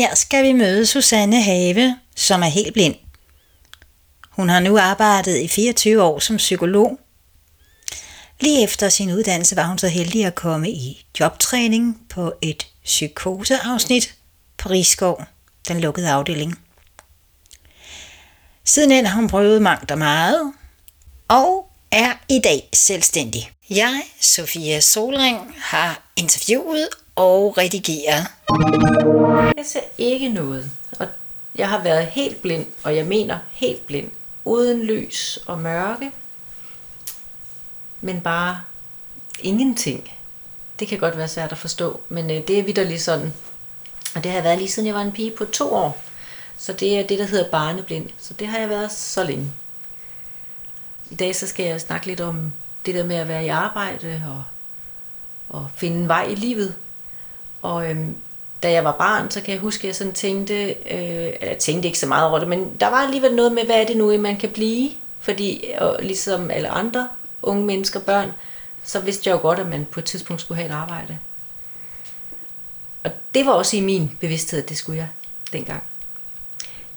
Her skal vi møde Susanne Have, som er helt blind. Hun har nu arbejdet i 24 år som psykolog. Lige efter sin uddannelse var hun så heldig at komme i jobtræning på et psykoseafsnit på Rigskov, den lukkede afdeling. Sidenhen har hun prøvet mangt og meget, og er i dag selvstændig. Jeg, Sofia Solring, har interviewet og redigeret. Jeg ser ikke noget, og jeg har været helt blind, og jeg mener helt blind, uden lys og mørke, men bare ingenting. Det kan godt være svært at forstå, men øh, det er vidderligt sådan. Og det har jeg været lige siden jeg var en pige på to år. Så det er det, der hedder barneblind. Så det har jeg været så længe. I dag så skal jeg snakke lidt om det der med at være i arbejde og, og finde en vej i livet. Og øhm, da jeg var barn, så kan jeg huske, at jeg sådan tænkte, øh, jeg tænkte ikke så meget over det, men der var alligevel noget med, hvad er det nu, man kan blive? Fordi og ligesom alle andre unge mennesker, børn, så vidste jeg jo godt, at man på et tidspunkt skulle have et arbejde. Og det var også i min bevidsthed, at det skulle jeg dengang.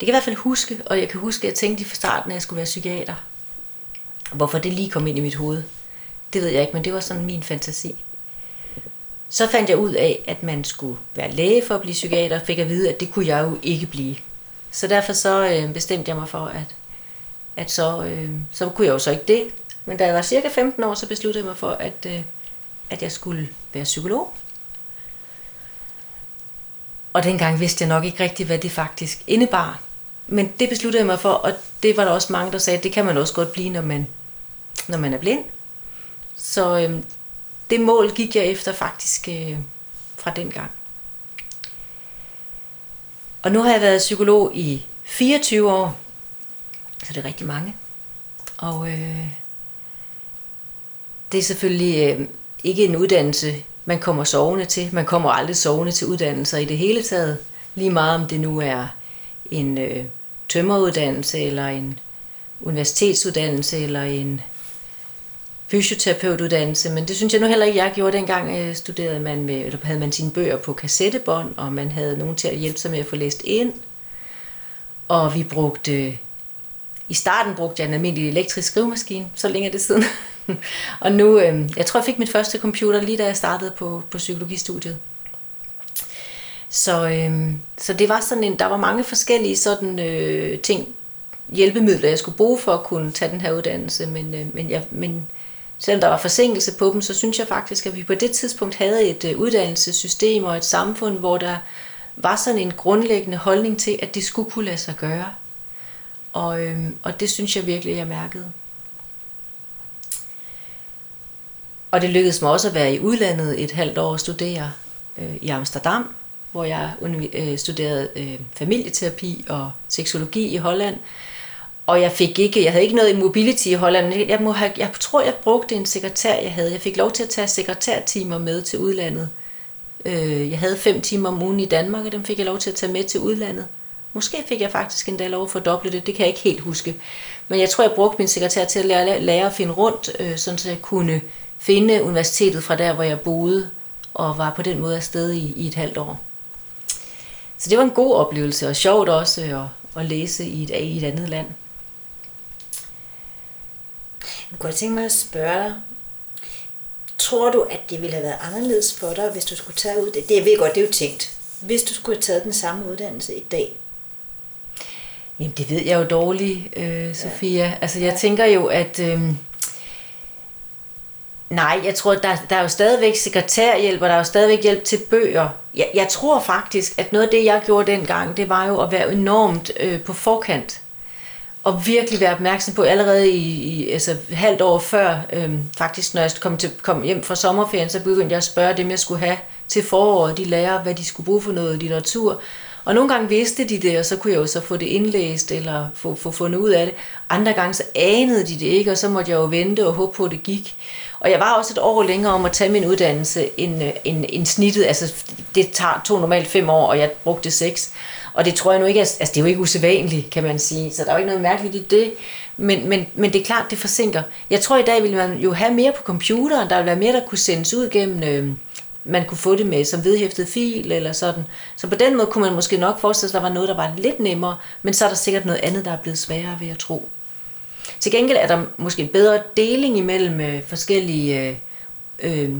Det kan jeg i hvert fald huske, og jeg kan huske, at jeg tænkte fra starten, at jeg skulle være psykiater. Hvorfor det lige kom ind i mit hoved, det ved jeg ikke, men det var sådan min fantasi. Så fandt jeg ud af, at man skulle være læge for at blive psykiater, og fik at vide, at det kunne jeg jo ikke blive. Så derfor så øh, bestemte jeg mig for, at, at så, øh, så kunne jeg jo så ikke det. Men da jeg var cirka 15 år, så besluttede jeg mig for, at, øh, at jeg skulle være psykolog. Og dengang vidste jeg nok ikke rigtigt, hvad det faktisk indebar. Men det besluttede jeg mig for, og det var der også mange, der sagde, at det kan man også godt blive, når man, når man er blind. Så øh, det mål gik jeg efter faktisk øh, fra den gang. Og nu har jeg været psykolog i 24 år, så det er rigtig mange. Og øh, det er selvfølgelig øh, ikke en uddannelse, man kommer sovende til. Man kommer aldrig sovende til uddannelser i det hele taget. Lige meget om det nu er en øh, tømmeruddannelse, eller en universitetsuddannelse, eller en fysioterapeutuddannelse, men det synes jeg nu heller ikke, jeg gjorde dengang. Øh, studerede man med, eller havde man sine bøger på kassettebånd, og man havde nogen til at hjælpe sig med at få læst ind. Og vi brugte, i starten brugte jeg en almindelig elektrisk skrivemaskine, så længe er det siden. og nu, øh, jeg tror jeg fik mit første computer lige da jeg startede på, på psykologistudiet. Så, øhm, så det var sådan en, der var mange forskellige sådan øh, ting, hjælpemidler, jeg skulle bruge for at kunne tage den her uddannelse, men, øh, men, jeg, men selvom der var forsinkelse på dem, så synes jeg faktisk, at vi på det tidspunkt havde et øh, uddannelsessystem og et samfund, hvor der var sådan en grundlæggende holdning til, at det skulle kunne lade sig gøre. Og, øh, og det synes jeg virkelig, jeg mærkede. Og det lykkedes mig også at være i udlandet et halvt år og studere øh, i Amsterdam, hvor jeg øh, studerede øh, familieterapi og seksologi i Holland. Og jeg fik ikke, jeg havde ikke noget i mobility i Holland. Jeg, må have, jeg tror, jeg brugte en sekretær, jeg havde. Jeg fik lov til at tage sekretærtimer med til udlandet. Øh, jeg havde fem timer om ugen i Danmark, og dem fik jeg lov til at tage med til udlandet. Måske fik jeg faktisk endda lov at fordoble det, det kan jeg ikke helt huske. Men jeg tror, jeg brugte min sekretær til at lære, lære at finde rundt, øh, sådan så jeg kunne finde universitetet fra der, hvor jeg boede, og var på den måde afsted i, i et halvt år. Så det var en god oplevelse, og sjovt også øh, at, at læse i et, i et andet land. Jeg kunne tænke mig at spørge dig, tror du, at det ville have været anderledes for dig, hvis du skulle tage ud det? Jeg ved godt, det er jo tænkt. Hvis du skulle have taget den samme uddannelse i dag? Jamen, det ved jeg jo dårligt, øh, Sofia. Ja. Altså, jeg tænker jo, at... Øh, Nej, jeg tror, der, der er jo stadigvæk sekretærhjælp, og der er jo stadigvæk hjælp til bøger. Jeg, jeg tror faktisk, at noget af det, jeg gjorde dengang, det var jo at være enormt øh, på forkant. Og virkelig være opmærksom på allerede i, i altså, halvt år før, øhm, faktisk når jeg kom, til, kom hjem fra sommerferien, så begyndte jeg at spørge dem, jeg skulle have til foråret, de lærer, hvad de skulle bruge for noget litteratur. Og nogle gange vidste de det, og så kunne jeg jo så få det indlæst, eller få, få fundet ud af det. Andre gange så anede de det ikke, og så måtte jeg jo vente og håbe på, at det gik. Og jeg var også et år længere om at tage min uddannelse end, øh, end, end snittet. Altså, det tager, tog normalt fem år, og jeg brugte seks. Og det tror jeg nu ikke, altså det er jo ikke usædvanligt, kan man sige. Så der er jo ikke noget mærkeligt i det. Men, men, men det er klart, det forsinker. Jeg tror i dag ville man jo have mere på computeren. Der ville være mere, der kunne sendes ud gennem øh, man kunne få det med som vedhæftet fil eller sådan. Så på den måde kunne man måske nok forestille sig, at der var noget, der var lidt nemmere, men så er der sikkert noget andet, der er blevet sværere ved at tro. Til gengæld er der måske en bedre deling imellem øh, forskellige øh, øh,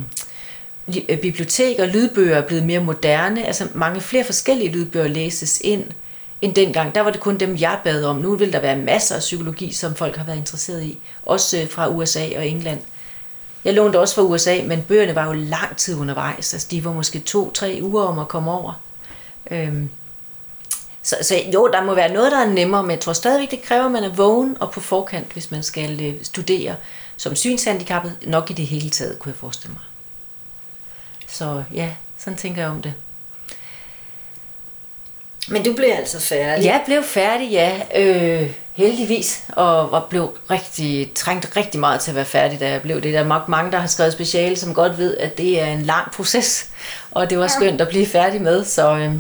Øh, biblioteker. Lydbøger er blevet mere moderne. Altså mange flere forskellige lydbøger læses ind end dengang. Der var det kun dem, jeg bad om. Nu vil der være masser af psykologi, som folk har været interesseret i. Også øh, fra USA og England. Jeg lånte også fra USA, men bøgerne var jo lang tid undervejs. Altså, de var måske to-tre uger om at komme over. Øhm. Så, så jo, der må være noget, der er nemmere, men jeg tror stadigvæk, det kræver, at man er vågen og på forkant, hvis man skal øh, studere som synshandicappet. Nok i det hele taget, kunne jeg forestille mig. Så ja, sådan tænker jeg om det. Men du blev altså færdig? Jeg blev færdig, ja. Øh, heldigvis. Og, og blev rigtig, trængte rigtig meget til at være færdig, da jeg blev det. Der er mange, der har skrevet speciale, som godt ved, at det er en lang proces. Og det var skønt at blive færdig med. Så, øh,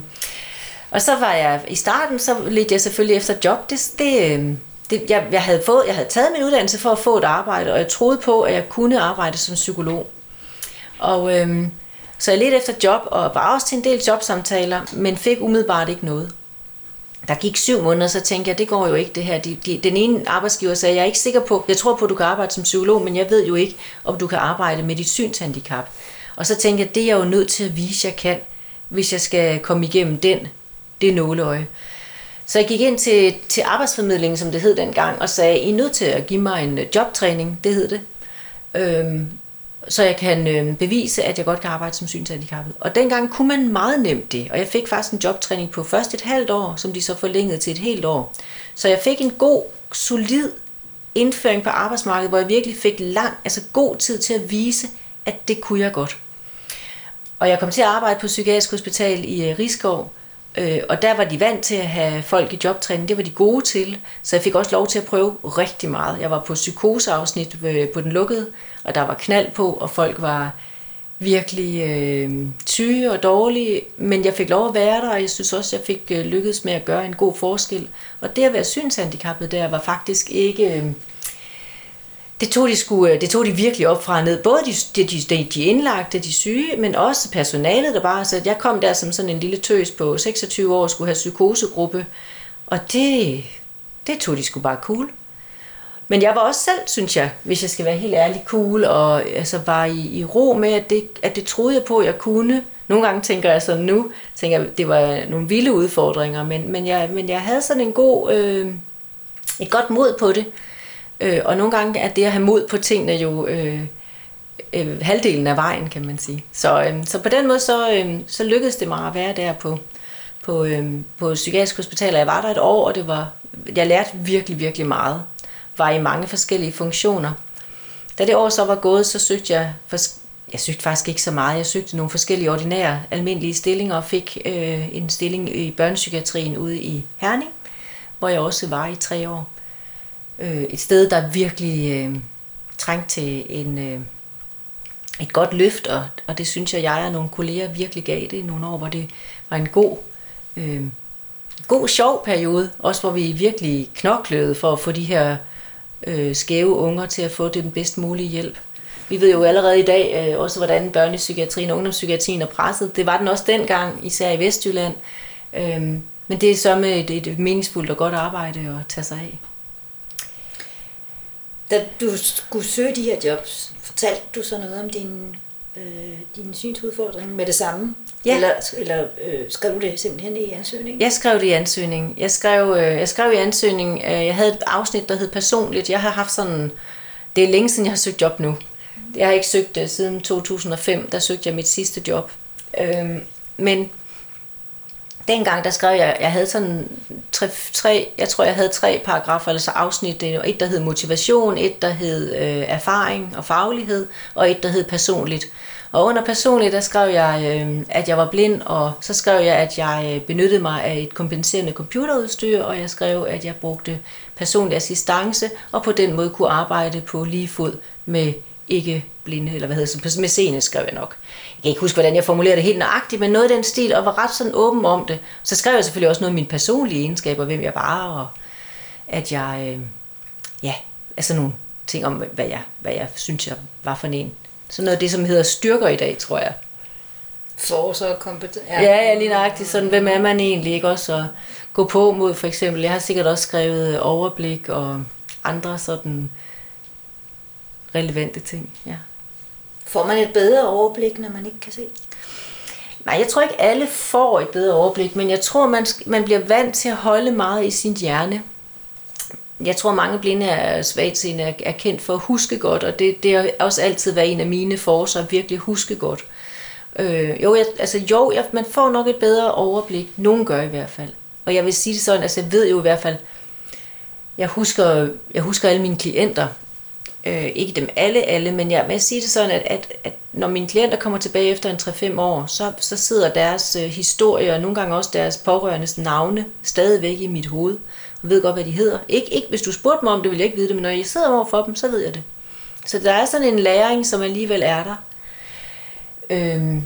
og så var jeg i starten, så ledte jeg selvfølgelig efter job. Det, det, øh, det, jeg, jeg, havde fået, jeg havde taget min uddannelse for at få et arbejde, og jeg troede på, at jeg kunne arbejde som psykolog. Og øh, så jeg ledte efter job, og var også til en del jobsamtaler, men fik umiddelbart ikke noget. Der gik syv måneder, så tænkte jeg, det går jo ikke det her. De, de, den ene arbejdsgiver sagde, jeg er ikke sikker på, jeg tror på, at du kan arbejde som psykolog, men jeg ved jo ikke, om du kan arbejde med dit synshandicap. Og så tænkte jeg, det er jeg jo nødt til at vise, jeg kan, hvis jeg skal komme igennem den, det nåleøje. Så jeg gik ind til, til arbejdsformidlingen, som det hed dengang, og sagde, I er nødt til at give mig en øh, jobtræning, det hed det. Øhm, så jeg kan øh, bevise, at jeg godt kan arbejde som synshandicappet. Og dengang kunne man meget nemt det, og jeg fik faktisk en jobtræning på først et halvt år, som de så forlængede til et helt år. Så jeg fik en god, solid indføring på arbejdsmarkedet, hvor jeg virkelig fik lang, altså god tid til at vise, at det kunne jeg godt. Og jeg kom til at arbejde på Psykiatrisk Hospital i øh, Rigskov, øh, og der var de vant til at have folk i jobtræning, det var de gode til, så jeg fik også lov til at prøve rigtig meget. Jeg var på psykoseafsnit på den lukkede og der var knald på, og folk var virkelig øh, syge og dårlige, men jeg fik lov at være der, og jeg synes også, jeg fik øh, lykkedes med at gøre en god forskel. Og det at være synshandicappet der var faktisk ikke... Øh, det tog, de skulle, øh, det tog de virkelig op fra og ned. Både de, de, de, de indlagte, de syge, men også personalet, der bare så Jeg kom der som sådan en lille tøs på 26 år og skulle have psykosegruppe, og det, det tog de skulle bare cool. Men jeg var også selv, synes jeg, hvis jeg skal være helt ærlig, cool, og altså var i, i ro med, at det, at det troede jeg på, at jeg kunne. Nogle gange tænker jeg så nu, tænker jeg, det var nogle vilde udfordringer, men, men, jeg, men jeg havde sådan en god, øh, et godt mod på det. Øh, og nogle gange er det at have mod på tingene jo øh, øh, halvdelen af vejen, kan man sige. Så, øh, så på den måde, så, øh, så lykkedes det mig at være der på, på, øh, på Psykiatrisk Hospital, og jeg var der et år, og det var, jeg lærte virkelig, virkelig meget var i mange forskellige funktioner. Da det år så var gået, så søgte jeg, for, jeg søgte faktisk ikke så meget, jeg søgte nogle forskellige ordinære almindelige stillinger og fik øh, en stilling i børnepsykiatrien ude i Herning, hvor jeg også var i tre år. Øh, et sted, der virkelig øh, trængte til en, øh, et godt løft, og, og det synes jeg, jeg og nogle kolleger virkelig gav det i nogle år, hvor det var en god, øh, god sjov periode, også hvor vi virkelig knoklede for at få de her øh, skæve unger til at få den bedst mulige hjælp. Vi ved jo allerede i dag øh, også, hvordan børnepsykiatrien og ungdomspsykiatrien er presset. Det var den også dengang, især i Vestjylland. Øh, men det er så med et, et meningsfuldt og godt arbejde at tage sig af. Da du skulle søge de her jobs, fortalte du så noget om din, øh, din synsudfordring med det samme? Ja. Eller, eller øh, skrev du det simpelthen i ansøgningen? Jeg skrev det i ansøgningen. Jeg skrev, øh, jeg skrev i ansøgningen, øh, jeg havde et afsnit, der hed personligt. Jeg har haft sådan, det er længe siden, jeg har søgt job nu. Jeg har ikke søgt det siden 2005, der søgte jeg mit sidste job. Øh, men dengang, der skrev jeg, jeg havde sådan tre, tre, jeg tror, jeg havde tre paragrafer, altså afsnit. Et, der hed motivation, et, der hed øh, erfaring og faglighed, og et, der hed personligt. Og under personligt, der skrev jeg, øh, at jeg var blind, og så skrev jeg, at jeg øh, benyttede mig af et kompenserende computerudstyr, og jeg skrev, at jeg brugte personlig assistance, og på den måde kunne arbejde på lige fod med ikke blinde, eller hvad hedder det, med scene skrev jeg nok. Jeg kan ikke huske, hvordan jeg formulerede det helt nøjagtigt, men noget af den stil, og var ret sådan åben om det. Så skrev jeg selvfølgelig også noget af mine personlige egenskaber, hvem jeg var, og at jeg, øh, ja, altså nogle ting om, hvad jeg, hvad jeg synes, jeg var for en. Sådan noget af det, som hedder styrker i dag, tror jeg. Force og kompetence. Ja, ja, lige nøjagtigt. Sådan, hvem er man egentlig, ikke også? at gå på mod, for eksempel. Jeg har sikkert også skrevet overblik og andre sådan relevante ting, ja. Får man et bedre overblik, når man ikke kan se? Nej, jeg tror ikke alle får et bedre overblik, men jeg tror, man, man bliver vant til at holde meget i sin hjerne. Jeg tror, mange blinde er svagtseende er, er kendt for at huske godt, og det, det har også altid været en af mine forser, at virkelig huske godt. Øh, jo, jeg, altså, jo jeg, man får nok et bedre overblik. Nogen gør i hvert fald. Og jeg vil sige det sådan, altså jeg ved jo i hvert fald, jeg husker, jeg husker alle mine klienter, øh, ikke dem alle, alle, men jeg, men jeg siger det sådan, at, at, at når mine klienter kommer tilbage efter en 3-5 år, så, så sidder deres øh, historie og nogle gange også deres pårørendes navne stadigvæk i mit hoved, og ved godt, hvad de hedder. Ikke, ikke hvis du spurgte mig om det, vil jeg ikke vide det, men når jeg sidder over for dem, så ved jeg det. Så der er sådan en læring, som alligevel er der. Øhm,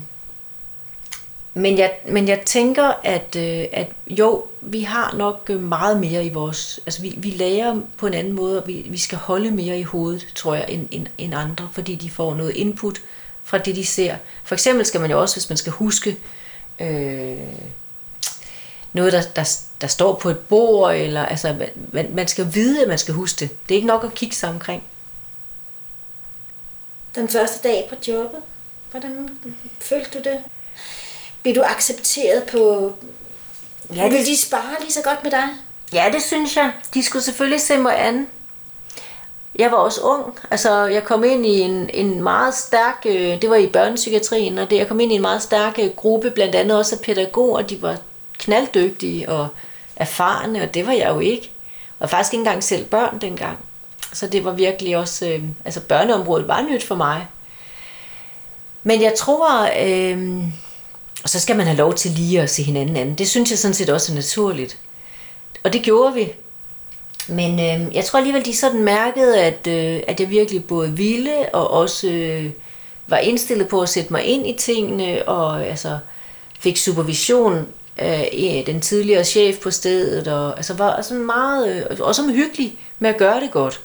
men jeg, men jeg tænker, at, øh, at jo, vi har nok øh, meget mere i vores... Altså, vi, vi lærer på en anden måde, og vi, vi skal holde mere i hovedet, tror jeg, end, end, end andre, fordi de får noget input fra det, de ser. For eksempel skal man jo også, hvis man skal huske øh, noget, der, der, der står på et bord, eller altså, man, man skal vide, at man skal huske det. Det er ikke nok at kigge sig omkring. Den første dag på jobbet, hvordan følte du det? Bliver du accepteret på... Ja, det... Vil de spare lige så godt med dig? Ja, det synes jeg. De skulle selvfølgelig se mig an. Jeg var også ung. Altså, jeg kom ind i en, en meget stærk... Øh, det var i børnepsykiatrien, og det, jeg kom ind i en meget stærk øh, gruppe, blandt andet også af pædagoger. De var knalddygtige og erfarne, og det var jeg jo ikke. Og faktisk ikke engang selv børn dengang. Så det var virkelig også... Øh, altså, børneområdet var nyt for mig. Men jeg tror... Øh, og så skal man have lov til lige at se hinanden anden. Det synes jeg sådan set også er naturligt. Og det gjorde vi. Men øh, jeg tror alligevel, de sådan mærkede, at, øh, at jeg virkelig både ville og også øh, var indstillet på at sætte mig ind i tingene, og altså, fik supervision af den tidligere chef på stedet, og altså, var sådan meget, øh, også hyggelig med at gøre det godt.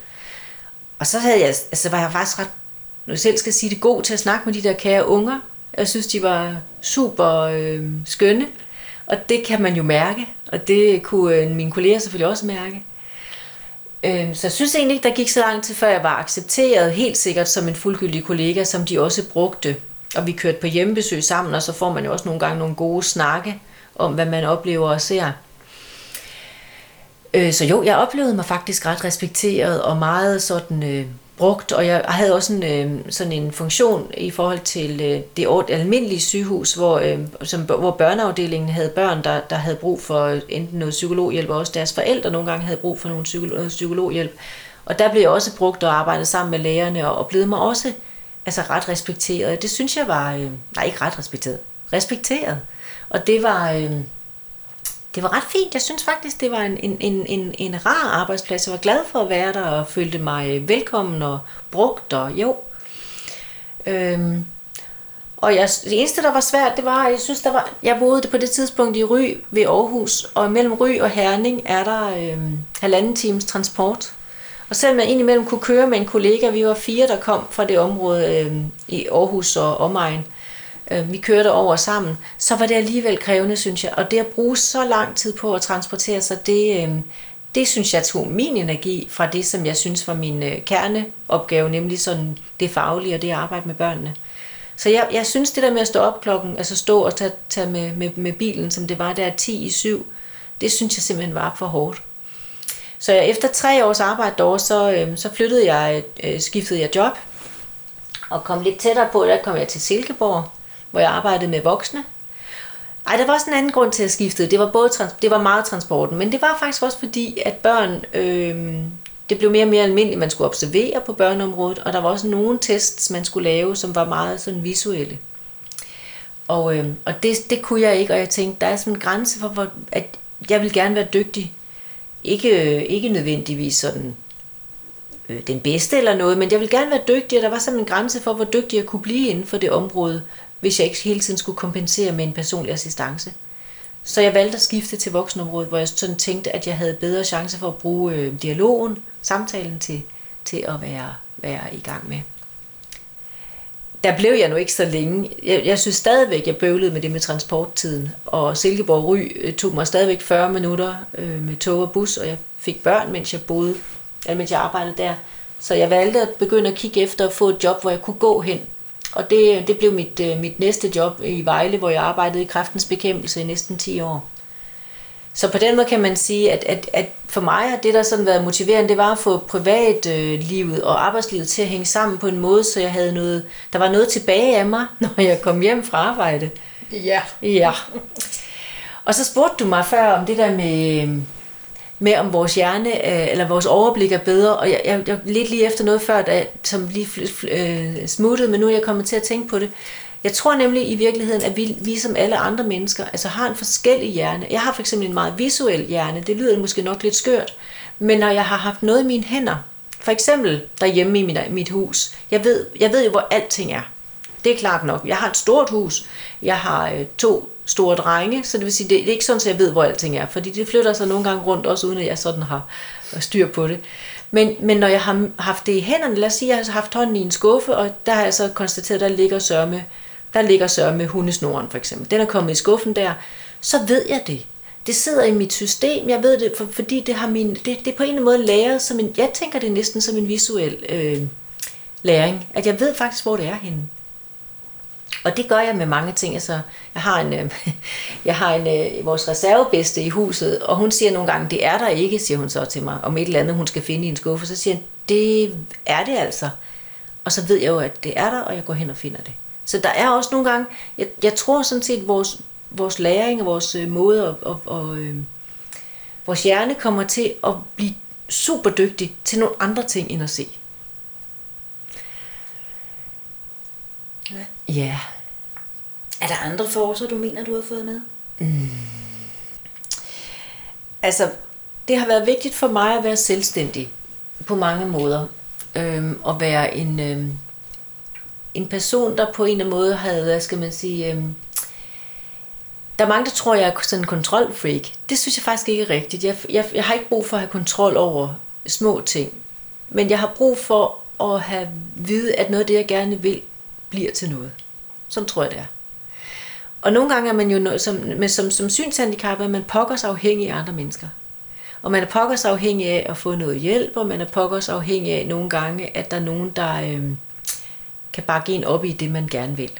Og så havde jeg, altså, var jeg faktisk ret, nu selv skal sige det, god til at snakke med de der kære unger, jeg synes, de var super øh, skønne, og det kan man jo mærke, og det kunne øh, mine kolleger selvfølgelig også mærke. Øh, så jeg synes egentlig ikke, der gik så lang tid, før jeg var accepteret helt sikkert som en fuldgyldig kollega, som de også brugte. Og vi kørte på hjemmebesøg sammen, og så får man jo også nogle gange nogle gode snakke om, hvad man oplever og ser. Øh, så jo, jeg oplevede mig faktisk ret respekteret og meget sådan øh, brugt, og jeg havde også en, øh, sådan en funktion i forhold til øh, det almindelige sygehus, hvor, øh, som, hvor børneafdelingen havde børn, der, der havde brug for enten noget psykologhjælp, og også deres forældre nogle gange havde brug for nogle psykolog, øh, psykologhjælp. Og der blev jeg også brugt og arbejdet sammen med lægerne, og oplevede mig også altså ret respekteret. Det synes jeg var, øh, nej ikke ret respekteret, respekteret. Og det var, øh, det var ret fint. Jeg synes faktisk, det var en, en, en, en, en rar arbejdsplads. Jeg var glad for at være der og følte mig velkommen og brugt og jo. Øhm, og jeg, det eneste, der var svært, det var, jeg synes, der var, jeg boede på det tidspunkt i Ry ved Aarhus, og mellem Ry og Herning er der øhm, halvanden times transport. Og selvom jeg indimellem kunne køre med en kollega, vi var fire, der kom fra det område øhm, i Aarhus og omegn, øh, Øh, vi kørte over sammen, så var det alligevel krævende, synes jeg. Og det at bruge så lang tid på at transportere sig, det, øh, det synes jeg tog min energi fra det, som jeg synes var min øh, kerneopgave, nemlig sådan det faglige og det at arbejde med børnene. Så jeg, jeg synes det der med at stå op klokken, altså stå og tage, tage med, med, med bilen, som det var der 10 i 7, det synes jeg simpelthen var for hårdt. Så jeg, efter tre års arbejde derovre, så, øh, så flyttede jeg, øh, skiftede jeg job, og kom lidt tættere på, der kom jeg til Silkeborg, hvor jeg arbejdede med voksne. Ej, der var også en anden grund til at skifte. Det var, både trans- det var meget transporten, men det var faktisk også fordi, at børn, øh, det blev mere og mere almindeligt, man skulle observere på børneområdet, og der var også nogle tests, man skulle lave, som var meget sådan visuelle. Og, øh, og det, det kunne jeg ikke, og jeg tænkte, der er sådan en grænse for, hvor, at jeg vil gerne være dygtig. Ikke, øh, ikke nødvendigvis sådan øh, den bedste eller noget, men jeg vil gerne være dygtig, og der var sådan en grænse for, hvor dygtig jeg kunne blive inden for det område, hvis jeg ikke hele tiden skulle kompensere med en personlig assistance. Så jeg valgte at skifte til voksenområdet, hvor jeg sådan tænkte, at jeg havde bedre chance for at bruge øh, dialogen, samtalen til, til at være, være i gang med. der blev jeg nu ikke så længe. Jeg, jeg synes stadigvæk, jeg bøvlede med det med transporttiden. Og Silkeborg Ry øh, tog mig stadigvæk 40 minutter øh, med tog og bus, og jeg fik børn, mens jeg boede, eller mens jeg arbejdede der. Så jeg valgte at begynde at kigge efter at få et job, hvor jeg kunne gå hen. Og det, det blev mit, øh, mit næste job i Vejle, hvor jeg arbejdede i kræftens bekæmpelse i næsten 10 år. Så på den måde kan man sige, at, at, at for mig har det, der sådan været motiverende, det var at få privatlivet øh, og arbejdslivet til at hænge sammen på en måde, så jeg havde noget, der var noget tilbage af mig, når jeg kom hjem fra arbejde. Ja. Ja. Og så spurgte du mig før om det der med, med om vores hjerne, øh, eller vores overblik er bedre, og jeg, jeg, jeg lidt lige efter noget før, da, som lige øh, smuttede, men nu er jeg kommet til at tænke på det. Jeg tror nemlig i virkeligheden, at vi, vi som alle andre mennesker, altså har en forskellig hjerne. Jeg har for eksempel en meget visuel hjerne, det lyder måske nok lidt skørt, men når jeg har haft noget i mine hænder, for eksempel derhjemme i mit, mit hus, jeg ved, jeg ved jo, hvor alting er. Det er klart nok. Jeg har et stort hus, jeg har øh, to store drenge, så det vil sige, det er ikke sådan, at jeg ved, hvor alting er, fordi det flytter sig nogle gange rundt, også uden at jeg sådan har styr på det. Men, men når jeg har haft det i hænderne, lad os sige, at jeg har haft hånden i en skuffe, og der har jeg så konstateret, at der ligger sørme der ligger sørme hundesnoren for eksempel. Den er kommet i skuffen der. Så ved jeg det. Det sidder i mit system. Jeg ved det, for, fordi det har min, det, det er på en eller anden måde læret som en, jeg tænker det næsten som en visuel øh, læring. At jeg ved faktisk, hvor det er henne. Og det gør jeg med mange ting. Altså, jeg har en, øh, jeg har en øh, vores reservebedste i huset, og hun siger nogle gange, det er der ikke, siger hun så til mig, om et eller andet, hun skal finde i en skuffe. Så siger hun, det er det altså. Og så ved jeg jo, at det er der, og jeg går hen og finder det. Så der er også nogle gange, jeg, jeg tror sådan set, vores, vores læring og vores øh, måde og, og, og øh, vores hjerne kommer til at blive super dygtig til nogle andre ting end at se. Ja. Ja. Er der andre forser, du mener, du har fået med? Mm. Altså, det har været vigtigt for mig at være selvstændig på mange måder. Øhm, og være en, øhm, en person, der på en eller anden måde havde, hvad skal man sige, øhm, der er mange, der tror, jeg er sådan en kontrolfreak. Det synes jeg faktisk ikke er rigtigt. Jeg, jeg, jeg har ikke brug for at have kontrol over små ting. Men jeg har brug for at have vide, at noget af det, jeg gerne vil, bliver til noget. Sådan tror jeg, det er. Og nogle gange er man jo noget, som, med, som, som synshandicap, at man pokker sig afhængig af andre mennesker. Og man er pokker afhængig af at få noget hjælp, og man er pokker afhængig af nogle gange, at der er nogen, der, øh, kan bakke en op i det, man gerne vil.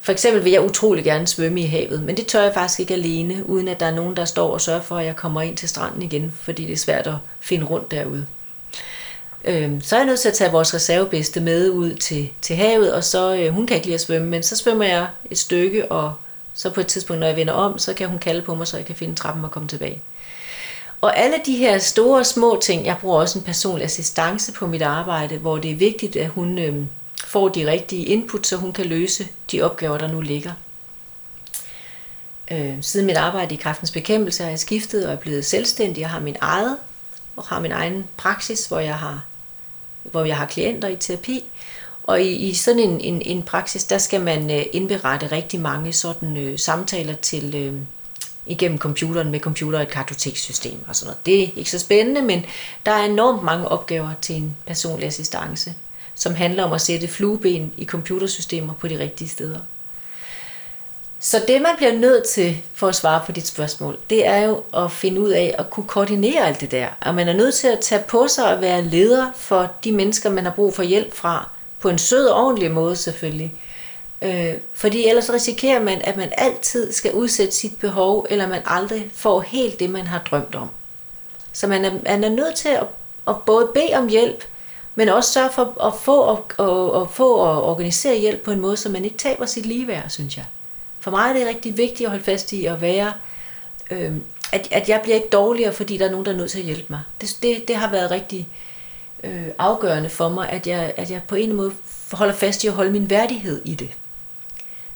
For eksempel vil jeg utrolig gerne svømme i havet, men det tør jeg faktisk ikke alene, uden at der er nogen, der står og sørger for, at jeg kommer ind til stranden igen, fordi det er svært at finde rundt derude. Øhm, så er jeg nødt til at tage vores reservebedste med ud til, til havet, og så, øh, hun kan ikke lide at svømme, men så svømmer jeg et stykke, og så på et tidspunkt, når jeg vender om, så kan hun kalde på mig, så jeg kan finde trappen og komme tilbage. Og alle de her store små ting, jeg bruger også en personlig assistance på mit arbejde, hvor det er vigtigt, at hun øh, får de rigtige input, så hun kan løse de opgaver, der nu ligger. Øh, siden mit arbejde i kraftens bekæmpelse har jeg skiftet og er blevet selvstændig. Jeg har min eget og har min egen praksis, hvor jeg har, hvor jeg har klienter i terapi. Og i, i sådan en, en, en praksis, der skal man øh, indberette rigtig mange sådan øh, samtaler til øh, igennem computeren med computer og et kartotekssystem og sådan noget. Det er ikke så spændende, men der er enormt mange opgaver til en personlig assistance som handler om at sætte flueben i computersystemer på de rigtige steder. Så det, man bliver nødt til for at svare på dit spørgsmål, det er jo at finde ud af at kunne koordinere alt det der. Og man er nødt til at tage på sig at være leder for de mennesker, man har brug for hjælp fra, på en sød og ordentlig måde selvfølgelig. Øh, fordi ellers risikerer man, at man altid skal udsætte sit behov, eller man aldrig får helt det, man har drømt om. Så man er, man er nødt til at, at både bede om hjælp, men også sørge for at få og, og, og få og organisere hjælp på en måde, så man ikke taber sit ligeværd, synes jeg. For mig er det rigtig vigtigt at holde fast i at være, øh, at, at jeg bliver ikke dårligere, fordi der er nogen, der er nødt til at hjælpe mig. Det, det, det har været rigtig øh, afgørende for mig, at jeg, at jeg på en måde holder fast i at holde min værdighed i det.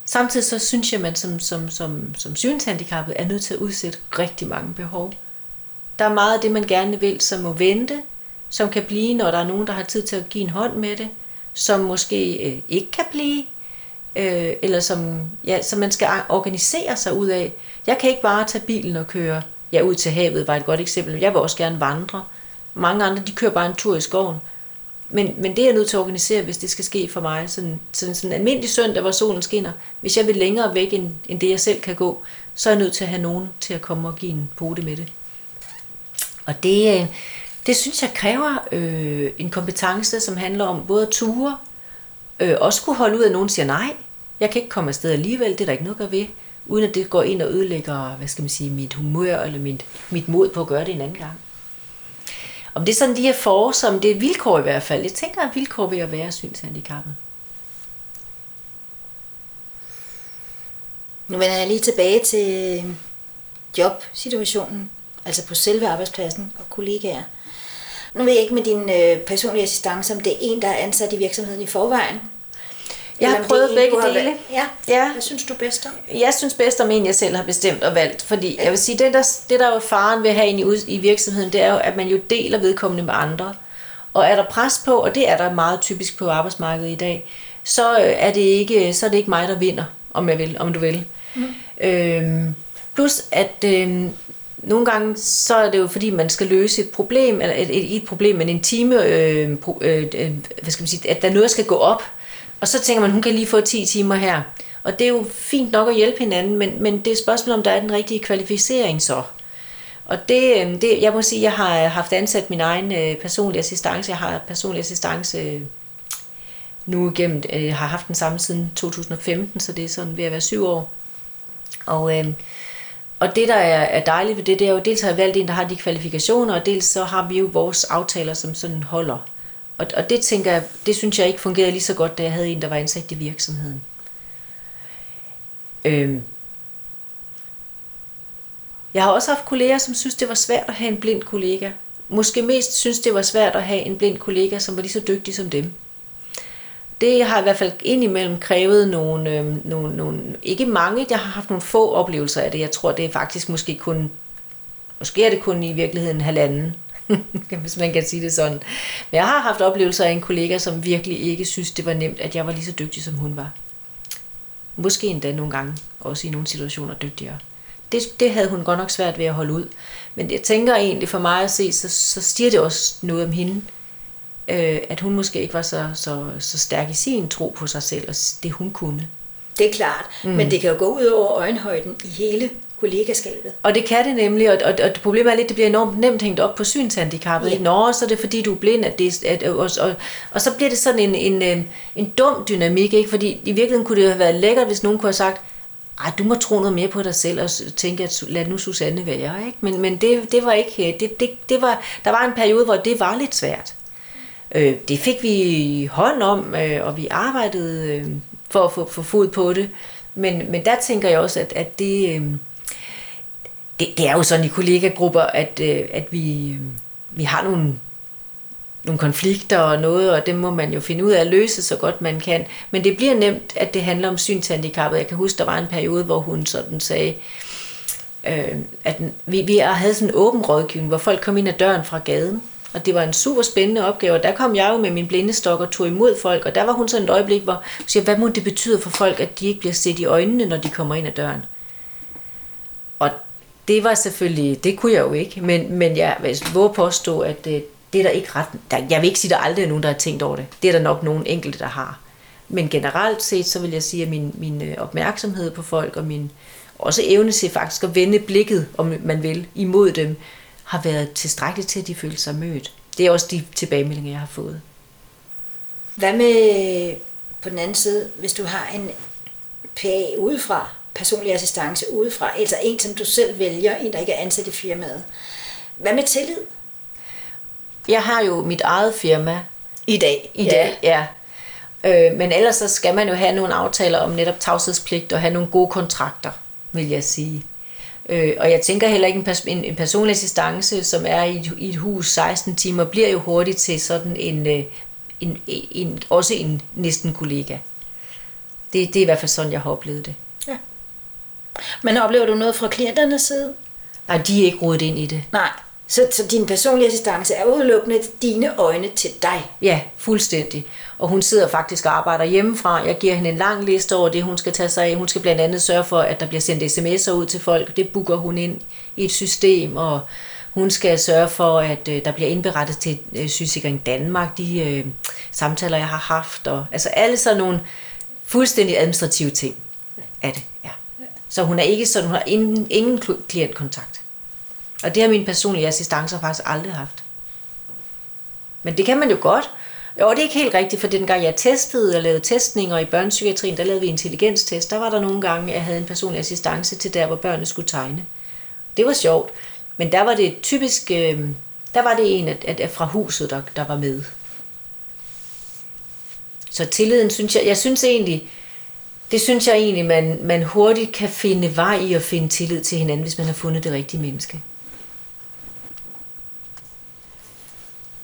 Samtidig så synes jeg, at man som, som, som, som synshandicappet er nødt til at udsætte rigtig mange behov. Der er meget af det, man gerne vil, som må vente, som kan blive, når der er nogen, der har tid til at give en hånd med det, som måske øh, ikke kan blive, øh, eller som, ja, som man skal organisere sig ud af. Jeg kan ikke bare tage bilen og køre ja, ud til havet, var et godt eksempel. Jeg vil også gerne vandre. Mange andre, de kører bare en tur i skoven. Men, men det er jeg nødt til at organisere, hvis det skal ske for mig. Sådan, sådan, sådan en almindelig søndag, hvor solen skinner. Hvis jeg vil længere væk, end, end det jeg selv kan gå, så er jeg nødt til at have nogen til at komme og give en pote med det. Og det, øh, det synes jeg kræver øh, en kompetence, som handler om både at ture, øh, også kunne holde ud, at nogen siger nej, jeg kan ikke komme afsted alligevel, det er der ikke noget at ved, uden at det går ind og ødelægger, hvad skal man sige, mit humør eller mit, mit mod på at gøre det en anden gang. Om det er sådan de her for, som det er vilkår i hvert fald. Jeg tænker, at vilkår ved at være synshandicappet. Nu vender jeg lige tilbage til jobsituationen, altså på selve arbejdspladsen og kollegaer. Nu ved jeg ikke med din øh, personlige assistance, om det er en, der er ansat i virksomheden i forvejen. Jeg har prøvet en, begge dele. Har, ja. ja. Hvad synes du bedst om? Jeg synes bedst om en, jeg selv har bestemt og valgt. Fordi ja. jeg vil sige, det der, det der er jo faren ved at have en i, i virksomheden, det er jo, at man jo deler vedkommende med andre. Og er der pres på, og det er der meget typisk på arbejdsmarkedet i dag, så øh, er det ikke, så er det ikke mig, der vinder, om jeg vil, om du vil. Mm. Øhm, plus at øhm, nogle gange så er det jo fordi man skal løse et problem eller et, et, et problem men en time øh, øh, øh, hvad skal man sige at der noget skal gå op og så tænker man hun kan lige få 10 timer her. Og det er jo fint nok at hjælpe hinanden men, men det er et spørgsmål om der er den rigtige kvalificering så. Og det, øhm, det jeg må sige jeg har øh, haft ansat min egen øh, personlige assistance. Jeg har personlig assistance øh, nu igennem øh, har haft den samme siden 2015 så det er sådan ved at være syv år. Og øh, og det, der er, er dejligt ved det, det er jo, dels har jeg valgt en, der har de kvalifikationer, og dels så har vi jo vores aftaler, som sådan holder. Og, og det tænker jeg, det synes jeg ikke fungerede lige så godt, da jeg havde en, der var ansat i virksomheden. Øhm. Jeg har også haft kolleger, som synes, det var svært at have en blind kollega. Måske mest synes, det var svært at have en blind kollega, som var lige så dygtig som dem det har i hvert fald indimellem krævet nogle, øh, nogle, nogle, ikke mange, jeg har haft nogle få oplevelser af det. Jeg tror, det er faktisk måske kun, måske er det kun i virkeligheden halvanden, hvis man kan sige det sådan. Men jeg har haft oplevelser af en kollega, som virkelig ikke synes, det var nemt, at jeg var lige så dygtig, som hun var. Måske endda nogle gange, også i nogle situationer dygtigere. Det, det havde hun godt nok svært ved at holde ud. Men jeg tænker egentlig for mig at se, så, så stiger det også noget om hende, øh, at hun måske ikke var så, så, så stærk i sin tro på sig selv og det hun kunne. Det er klart, mm. men det kan jo gå ud over øjenhøjden i hele kollegaskabet. Og det kan det nemlig, og, og, og problemet er lidt, at det bliver enormt nemt hængt op på synshandicappet. Ja. Nå, så er det fordi, du er blind, at det, at, og, og, og så bliver det sådan en, en, en, en dum dynamik, ikke? fordi i virkeligheden kunne det have været lækkert, hvis nogen kunne have sagt, ej, du må tro noget mere på dig selv og tænke, at lad nu Susanne være. Ikke? Men, men det, det var ikke, det, det, det var, der var en periode, hvor det var lidt svært. Øh, det fik vi hånd om, øh, og vi arbejdede øh, for at få, få fod på det. Men, men der tænker jeg også, at, at det, øh, det, det er jo sådan i kollegagrupper, at, øh, at vi, øh, vi har nogle, nogle konflikter og noget, og det må man jo finde ud af at løse så godt man kan. Men det bliver nemt, at det handler om synshandicappet. Jeg kan huske, der var en periode, hvor hun sådan sagde, øh, at vi, vi havde sådan en åben rådgivning, hvor folk kom ind ad døren fra gaden, og det var en super spændende opgave, og der kom jeg jo med min blindestok og tog imod folk, og der var hun sådan et øjeblik, hvor hun siger, hvad må det betyde for folk, at de ikke bliver set i øjnene, når de kommer ind ad døren? Det var selvfølgelig, det kunne jeg jo ikke, men, men jeg vil våge påstå, at det, det er der ikke ret, der, jeg vil ikke sige, at der aldrig er nogen, der har tænkt over det. Det er der nok nogen enkelte, der har. Men generelt set, så vil jeg sige, at min, min øh, opmærksomhed på folk, og min også evne til faktisk at vende blikket, om man vil, imod dem, har været tilstrækkeligt til, at de føler sig mødt. Det er også de tilbagemeldinger, jeg har fået. Hvad med på den anden side, hvis du har en PA udefra, personlig assistance udefra, altså en, som du selv vælger, en, der ikke er ansat i firmaet. Hvad med tillid? Jeg har jo mit eget firma. I dag? I dag, ja. ja. Øh, men ellers så skal man jo have nogle aftaler om netop tavshedspligt og have nogle gode kontrakter, vil jeg sige. Øh, og jeg tænker heller ikke, en, pers- en, en personlig assistance, som er i et, i et hus 16 timer, bliver jo hurtigt til sådan en, øh, en, en, en også en næsten kollega. Det, det er i hvert fald sådan, jeg har oplevet det. Men oplever du noget fra klienternes side? Nej, de er ikke rodet ind i det. Nej, så, så din personlige assistance er udelukkende dine øjne til dig? Ja, fuldstændig. Og hun sidder faktisk og arbejder hjemmefra. Jeg giver hende en lang liste over det, hun skal tage sig af. Hun skal blandt andet sørge for, at der bliver sendt sms'er ud til folk. Det booker hun ind i et system, og Hun skal sørge for, at øh, der bliver indberettet til øh, Sygesikring Danmark, de øh, samtaler, jeg har haft. Og, altså alle sådan nogle fuldstændig administrative ting af det. Ja. Så hun er ikke sådan, hun har ingen, ingen klientkontakt. Og det har min personlige assistancer faktisk aldrig haft. Men det kan man jo godt. Jo, det er ikke helt rigtigt, for den gang jeg testede og lavede testninger i børnepsykiatrien, der lavede vi intelligenstest. Der var der nogle gange, jeg havde en personlig assistance til der, hvor børnene skulle tegne. Det var sjovt. Men der var det typisk, øh, der var det en at, at fra huset, der, der var med. Så tilliden, synes jeg, jeg synes egentlig, det synes jeg egentlig, man, man hurtigt kan finde vej i at finde tillid til hinanden, hvis man har fundet det rigtige menneske.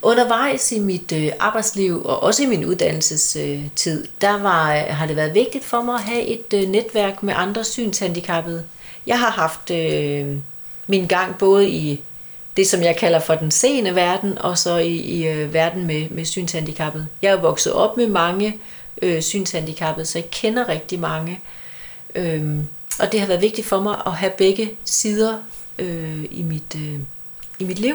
Undervejs i mit øh, arbejdsliv og også i min uddannelsestid, der var, har det været vigtigt for mig at have et øh, netværk med andre synshandicappede. Jeg har haft øh, min gang både i det, som jeg kalder for den seende verden, og så i, i øh, verden med, med synshandicappede. Jeg er vokset op med mange øh, synshandicappede, så jeg kender rigtig mange. Øhm, og det har været vigtigt for mig at have begge sider øh, i, mit, øh, i mit liv.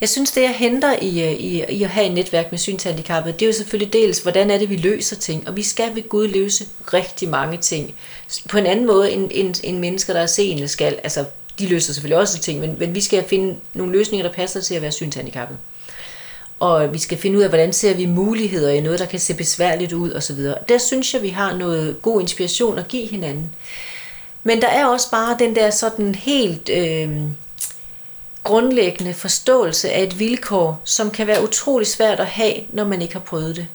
Jeg synes, det jeg henter i, øh, i, i at have et netværk med synshandicappede, det er jo selvfølgelig dels, hvordan er det, vi løser ting. Og vi skal ved Gud løse rigtig mange ting. På en anden måde, end, end, end mennesker, der er seende skal. Altså, de løser selvfølgelig også ting, men, men vi skal finde nogle løsninger, der passer til at være synshandicappet. Og vi skal finde ud af, hvordan ser vi muligheder i noget, der kan se besværligt ud osv. Der synes jeg, vi har noget god inspiration at give hinanden. Men der er også bare den der sådan helt øh, grundlæggende forståelse af et vilkår, som kan være utrolig svært at have, når man ikke har prøvet det.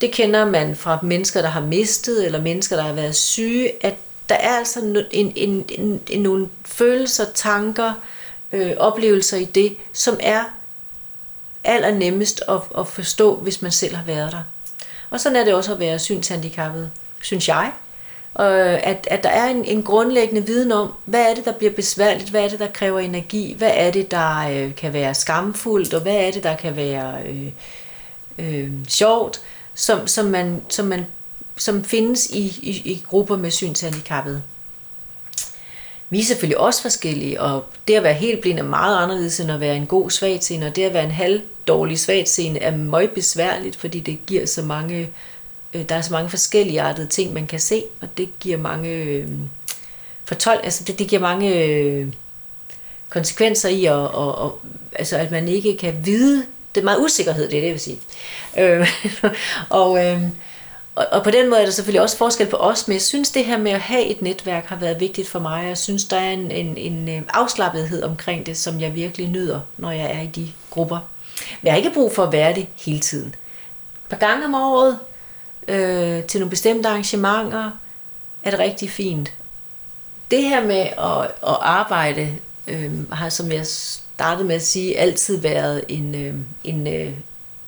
Det kender man fra mennesker, der har mistet, eller mennesker, der har været syge, at der er altså en, en, en, en, nogle følelser, tanker, øh, oplevelser i det, som er allernemmest at, at forstå, hvis man selv har været der. Og sådan er det også at være synshandicappet, synes jeg. Og øh, at, at der er en, en grundlæggende viden om, hvad er det, der bliver besværligt, hvad er det, der kræver energi, hvad er det, der øh, kan være skamfuldt, og hvad er det, der kan være øh, øh, sjovt, som, som, man, som, man, som findes i, i, i grupper med synshandicappede. Vi er selvfølgelig også forskellige, og det at være helt blind er meget anderledes end at være en god svagtseende, og det at være en halv dårlig svagtseende er meget besværligt, fordi det giver så mange, øh, der er så mange forskellige artede ting, man kan se, og det giver mange øh, fortol, altså det, det giver mange øh, konsekvenser i, og, og, og, altså at man ikke kan vide, det er meget usikkerhed, det er det, jeg vil sige. Øh, og, øh, og, og på den måde er der selvfølgelig også forskel på os, men jeg synes, det her med at have et netværk har været vigtigt for mig. Jeg synes, der er en, en, en øh, afslappethed omkring det, som jeg virkelig nyder, når jeg er i de grupper. Men jeg har ikke brug for at være det hele tiden. Et par gange om året, øh, til nogle bestemte arrangementer, er det rigtig fint. Det her med at, at arbejde, øh, har som jeg startede med at sige, altid været en, øh, en, øh,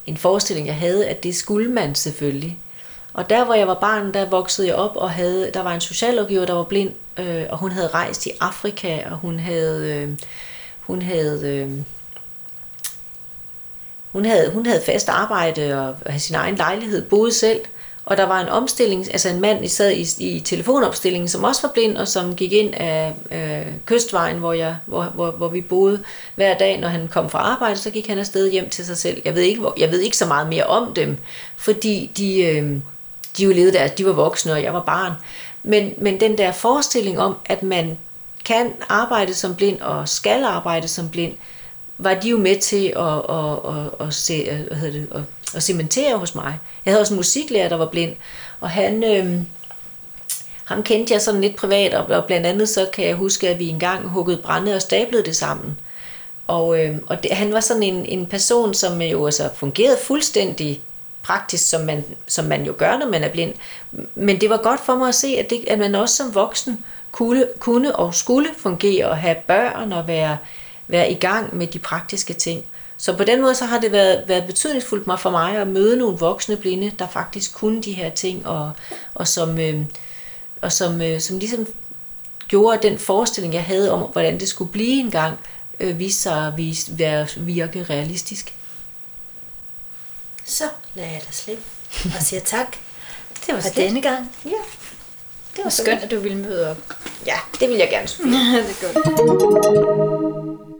en forestilling, jeg havde, at det skulle man selvfølgelig. Og der, hvor jeg var barn, der voksede jeg op og havde, der var en socialrådgiver, der var blind, øh, og hun havde rejst i Afrika, og hun havde, øh, hun havde, øh, hun havde, hun havde fast arbejde og havde sin egen lejlighed, boede selv, og der var en omstilling, altså en mand sad i, i telefonopstillingen, som også var blind, og som gik ind af øh, kystvejen, hvor, jeg, hvor, hvor, hvor vi boede hver dag, når han kom fra arbejde, så gik han afsted hjem til sig selv. Jeg ved ikke, hvor, jeg ved ikke så meget mere om dem, fordi de, øh, de jo levede der, de var voksne, og jeg var barn. Men, men den der forestilling om, at man kan arbejde som blind og skal arbejde som blind, var de jo med til at, at, at, at, se, hvad hedder det, at, at cementere hos mig. Jeg havde også en musiklærer, der var blind, og han, øh, ham kendte jeg sådan lidt privat, og, og blandt andet så kan jeg huske, at vi engang huggede brænde og stablede det sammen. Og, øh, og det, han var sådan en, en person, som jo altså fungerede fuldstændig praktisk, som man, som man jo gør, når man er blind. Men det var godt for mig at se, at, det, at man også som voksen kunne, kunne og skulle fungere og have børn og være, være i gang med de praktiske ting. Så på den måde så har det været, været betydningsfuldt for mig at møde nogle voksne blinde, der faktisk kunne de her ting, og, og som, øh, og som, øh, som ligesom gjorde den forestilling, jeg havde om, hvordan det skulle blive engang, øh, vise sig at virke realistisk. Så lader jeg dig slippe og siger tak det var for denne gang. Ja. Det var skønt, at du ville møde op. Ja, det vil jeg gerne det er godt.